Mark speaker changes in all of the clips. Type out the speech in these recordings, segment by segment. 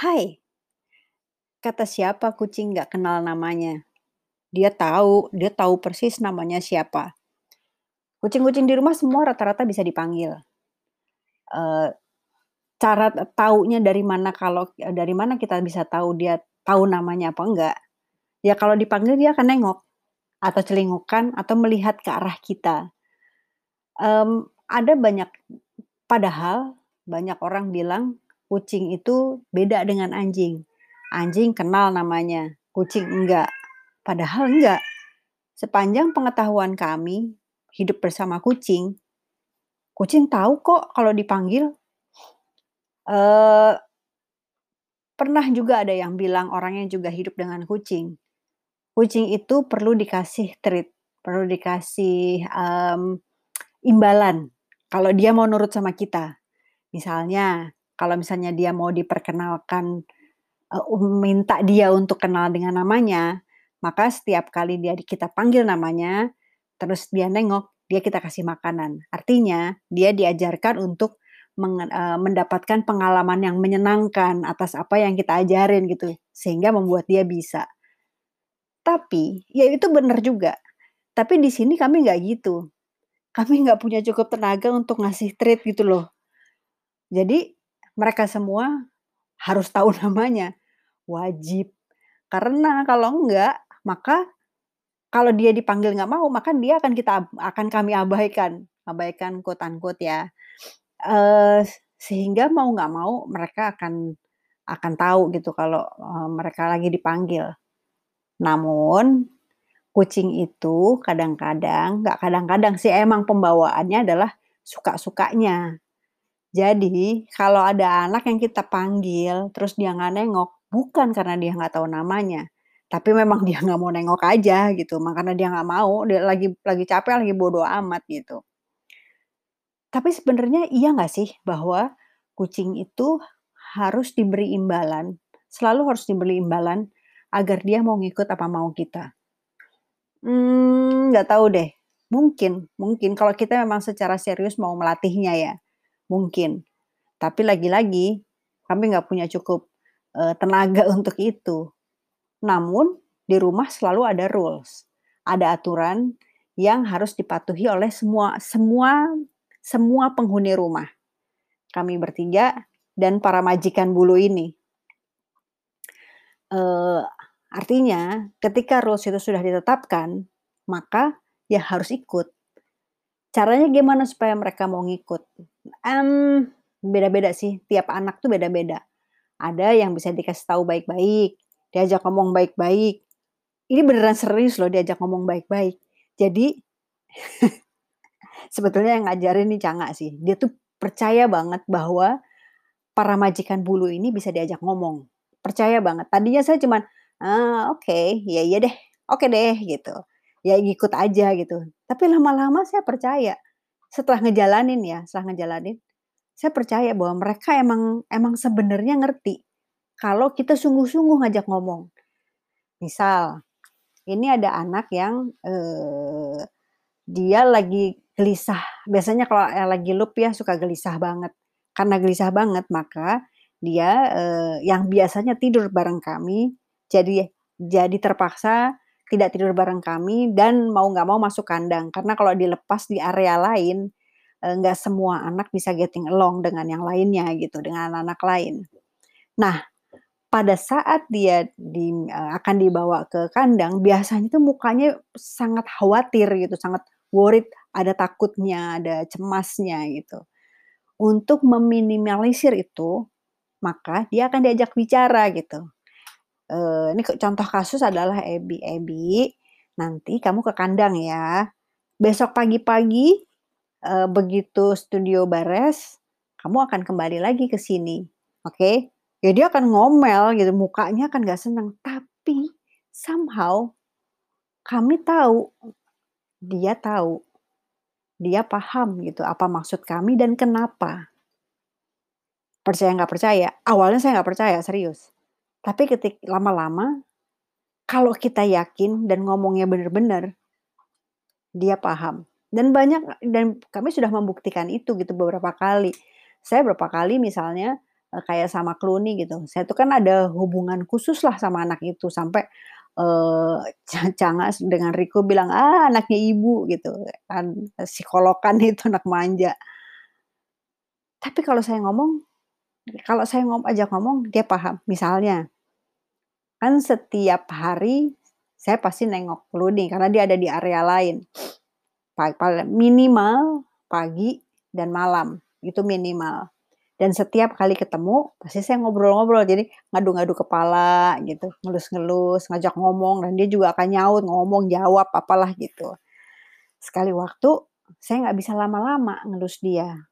Speaker 1: Hai. Kata siapa kucing nggak kenal namanya? Dia tahu, dia tahu persis namanya siapa. Kucing-kucing di rumah semua rata-rata bisa dipanggil. Eee, cara taunya dari mana kalau e dari mana kita bisa tahu dia tahu namanya apa enggak, ya kalau dipanggil dia akan nengok, atau celingukan, atau melihat ke arah kita. Ada banyak padahal banyak orang bilang kucing itu beda dengan anjing. Anjing kenal namanya, kucing enggak. Padahal enggak. Sepanjang pengetahuan kami, hidup bersama kucing, kucing tahu kok kalau dipanggil. Eee pernah juga ada yang bilang orang yang juga hidup dengan kucing, kucing itu perlu dikasih treat, perlu dikasih, mmm, imbalan kalau dia mau nurut sama kita. Misalnya, kalau misalnya dia mau diperkenalkan, um minta dia untuk kenal dengan namanya, maka setiap kali dia di kita panggil namanya, terus dia nengok, dia kita kasih makanan. Artinya, dia diajarkan untuk eee, mendapatkan pengalaman yang menyenangkan atas apa yang kita ajarin gitu, sehingga membuat dia bisa. Tapi, ya itu bener juga. Tapi di sini kami nggak gitu. Kami nggak punya cukup tenaga untuk ngasih treat gitu loh. Jadi, mereka semua harus tahu namanya, wajib. Karena kalau enggak, maka kalau dia dipanggil nggak mau, maka dia akan kita akan kami abaikan, abaikan quote unquote ya. Eee, sehingga mau nggak mau mereka akan akan tahu gitu kalau, eee, mereka lagi dipanggil. Namun, kucing itu kadang-kadang, nggak kadang-kadang sih, emang pembawaannya adalah suka-sukanya. Jadi, kalau ada anak yang kita panggil, terus dia nggak nengok, bukan karena dia nggak tahu namanya, tapi memang dia nggak mau nengok aja gitu, makanya dia nggak mau, dia lagi lagi capek, lagi bodo amat gitu. Tapi sebenarnya iya nggak sih bahwa kucing itu harus diberi imbalan, selalu harus diberi imbalan agar dia mau ngikut apa mau kita? Mmm, nggak tahu deh. Mungkin mungkin kalau kita memang secara serius mau melatihnya ya, mungkin. Tapi lagi-lagi kami nggak punya cukup, eee, tenaga untuk itu. Namun di rumah selalu ada rules, ada aturan yang harus dipatuhi oleh semua semua semua penghuni rumah. Kami bertiga dan para majikan bulu ini. Eee, artinya ketika rules itu sudah ditetapkan, maka ya harus ikut. Caranya gimana supaya mereka mau ngikut? Mmm, beda-beda sih, tiap anak tuh beda-beda. Ada yang bisa dikasih tahu baik-baik, diajak ngomong baik-baik. Ini beneran serius loh diajak ngomong baik-baik. Jadi sebetulnya yang ngajarin nih canga sih. Dia tuh percaya banget bahwa para majikan bulu ini bisa diajak ngomong. Percaya banget. Tadinya saya cuman, "Ah, oke, ya iya deh, oke deh," gitu. Ya ngikut aja gitu. Tapi lama-lama saya percaya. Setelah ngejalanin ya, setelah ngejalanin, saya percaya bahwa mereka emang emang sebenarnya ngerti kalau kita sungguh-sungguh ngajak ngomong. Misal, ini ada anak yang, eee, dia lagi gelisah. Biasanya kalau lagi loop ya suka gelisah banget. Karena gelisah banget, maka dia, eee, yang biasanya tidur bareng kami, jadi jadi terpaksa tidak tidur bareng kami dan mau nggak mau masuk kandang. Karena kalau dilepas di area lain, eee, nggak semua anak bisa getting along dengan yang lainnya gitu, dengan anak lain. Nah, pada saat dia di eee, akan dibawa ke kandang, biasanya tuh mukanya sangat khawatir gitu, sangat worried, ada takutnya, ada cemasnya gitu. Untuk meminimalisir itu, maka dia akan diajak bicara gitu. Eee, ini contoh kasus adalah Ebi, "Ebi, nanti kamu ke kandang ya. Besok pagi-pagi, eee, begitu studio beres, kamu akan kembali lagi ke sini, oke?" Ya dia akan ngomel gitu, mukanya kan nggak seneng, tapi somehow kami tahu, dia tahu, dia paham gitu apa maksud kami dan kenapa. Percaya nggak percaya, awalnya saya nggak percaya, serius. Tapi ketik lama-lama, kalau kita yakin dan ngomongnya bener-bener, dia paham. Dan banyak dan kami sudah membuktikan itu gitu beberapa kali. Saya berapa kali misalnya, eee, kayak sama Clooney gitu. Saya tuh kan ada hubungan khusus lah sama anak itu sampai, eee, Cha Changas dengan Rico bilang, "Ah, anaknya ibu," gitu kan, psikologan itu anak manja. Tapi kalau saya ngomong kalau saya ngom ajak ngomong dia paham. Misalnya kan setiap hari saya pasti nengok Clooney karena dia ada di area lain. Minimal pagi dan malam, itu minimal. Dan setiap kali ketemu, pasti saya ngobrol-ngobrol, jadi ngadu-ngadu kepala gitu, ngelus-ngelus, ngajak ngomong, dan dia juga akan nyaut, ngomong, jawab, apalah gitu. Sekali waktu, saya nggak bisa lama-lama ngelus dia,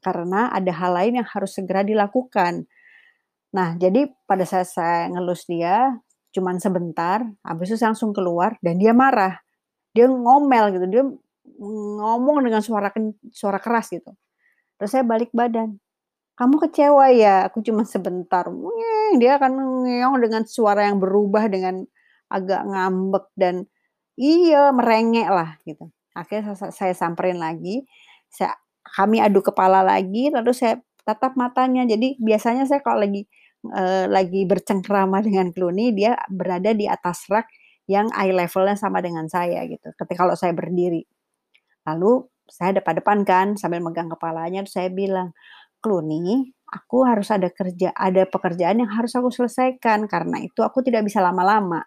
Speaker 1: karena ada hal lain yang harus segera dilakukan. Nah, jadi pada saat saya ngelus dia, cuman sebentar, habis itu saya langsung keluar dan dia marah. Dia ngomel gitu, dia ngomong dengan suara suara keras gitu. Terus saya balik badan, "Kamu kecewa ya? Aku cuma sebentar." Dia akan ngeong dengan suara yang berubah dengan agak ngambek dan iya, merengek lah gitu. Akhirnya sa sa saya samperin lagi, saya kami adu kepala lagi, lalu saya tatap matanya. Jadi biasanya saya kalau lagi, eee, lagi bercengkrama dengan Clooney, dia berada di atas rak yang eye level-nya sama dengan saya gitu, ketika kalau saya berdiri. Lalu saya depan-depan kan sambil megang kepalanya, terus saya bilang, "Clooney, aku harus ada kerja ada pekerjaan yang harus aku selesaikan, karena itu aku tidak bisa lama-lama.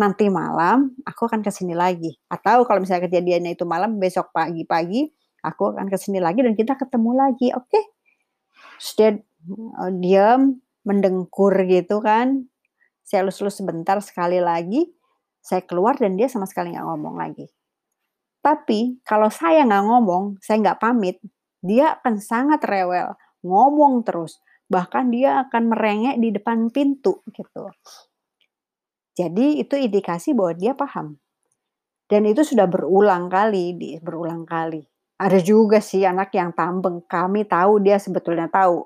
Speaker 1: Nanti malam aku akan ke sini lagi, atau kalau misalnya kejadiannya itu malam, besok pagi-pagi aku akan ke sini lagi dan kita ketemu lagi, oke?" Terus dia, eee, diam, mendengkur gitu kan. Saya elus-elus sebentar, sekali lagi, saya keluar dan dia sama sekali nggak ngomong lagi. Tapi kalau saya nggak ngomong, saya nggak pamit, dia akan sangat rewel, ngomong terus, bahkan dia akan merengek di depan pintu gitu. Jadi itu indikasi bahwa dia paham. Dan itu sudah berulang kali berulang kali. Ada juga sih anak yang tambeng, kami tahu dia sebetulnya tahu,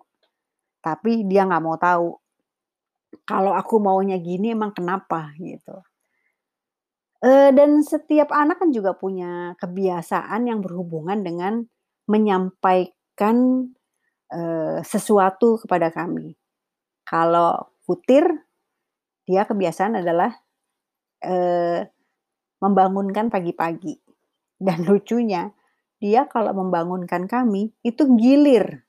Speaker 1: tapi dia nggak mau tahu. Kalau aku maunya gini emang kenapa gitu. Eee, dan setiap anak kan juga punya kebiasaan yang berhubungan dengan menyampaikan, eee, sesuatu kepada kami. Kalau Kutir, dia kebiasaan adalah, eee, membangunkan pagi-pagi. Dan lucunya, dia kalau membangunkan kami, itu gilir.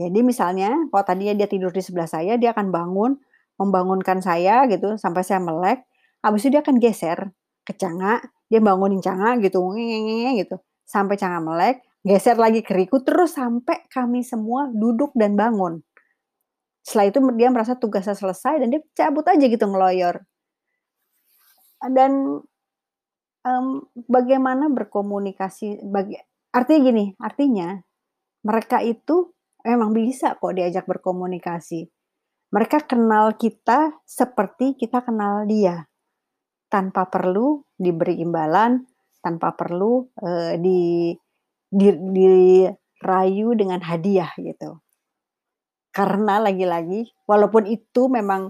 Speaker 1: Jadi misalnya, kalau tadinya dia tidur di sebelah saya, dia akan bangun, membangunkan saya gitu, sampai saya melek, habis itu dia akan geser ke Canga, dia bangunin Canga gitu, gitu, sampai Canga melek, geser lagi ke Riku, terus sampai kami semua duduk dan bangun. Setelah itu dia merasa tugasnya selesai dan dia cabut aja gitu ngeloyor. Dan, mmm, bagaimana berkomunikasi bagi artinya gini, artinya mereka itu memang bisa kok diajak berkomunikasi. Mereka kenal kita seperti kita kenal dia, tanpa perlu diberi imbalan, tanpa perlu, eee, di di dirayu dengan hadiah gitu. Karena lagi-lagi, walaupun itu memang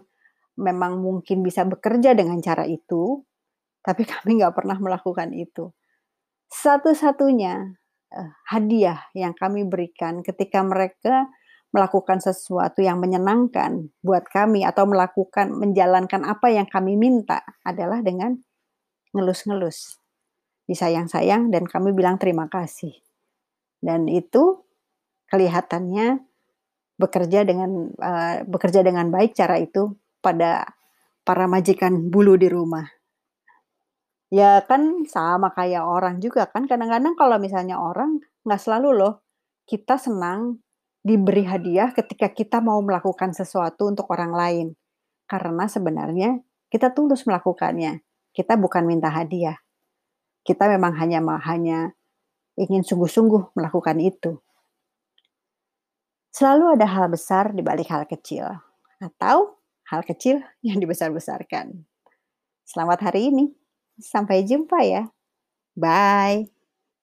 Speaker 1: memang mungkin bisa bekerja dengan cara itu, tapi kami nggak pernah melakukan itu. Satu-satunya, eee, hadiah yang kami berikan ketika mereka melakukan sesuatu yang menyenangkan buat kami atau melakukan menjalankan apa yang kami minta adalah dengan ngelus-ngelus, disayang-sayang dan kami bilang terima kasih. Dan itu kelihatannya bekerja dengan, eee, bekerja dengan baik cara itu pada para majikan bulu di rumah. Ya kan sama kayak orang juga kan, kadang-kadang kalau misalnya orang nggak selalu loh kita senang diberi hadiah ketika kita mau melakukan sesuatu untuk orang lain. Karena sebenarnya kita tulus melakukannya, kita bukan minta hadiah. Kita memang hanya hanya ingin sungguh-sungguh melakukan itu. Selalu ada hal besar di balik hal kecil, atau hal kecil yang dibesar-besarkan. Selamat hari ini, sampai jumpa ya. Bye.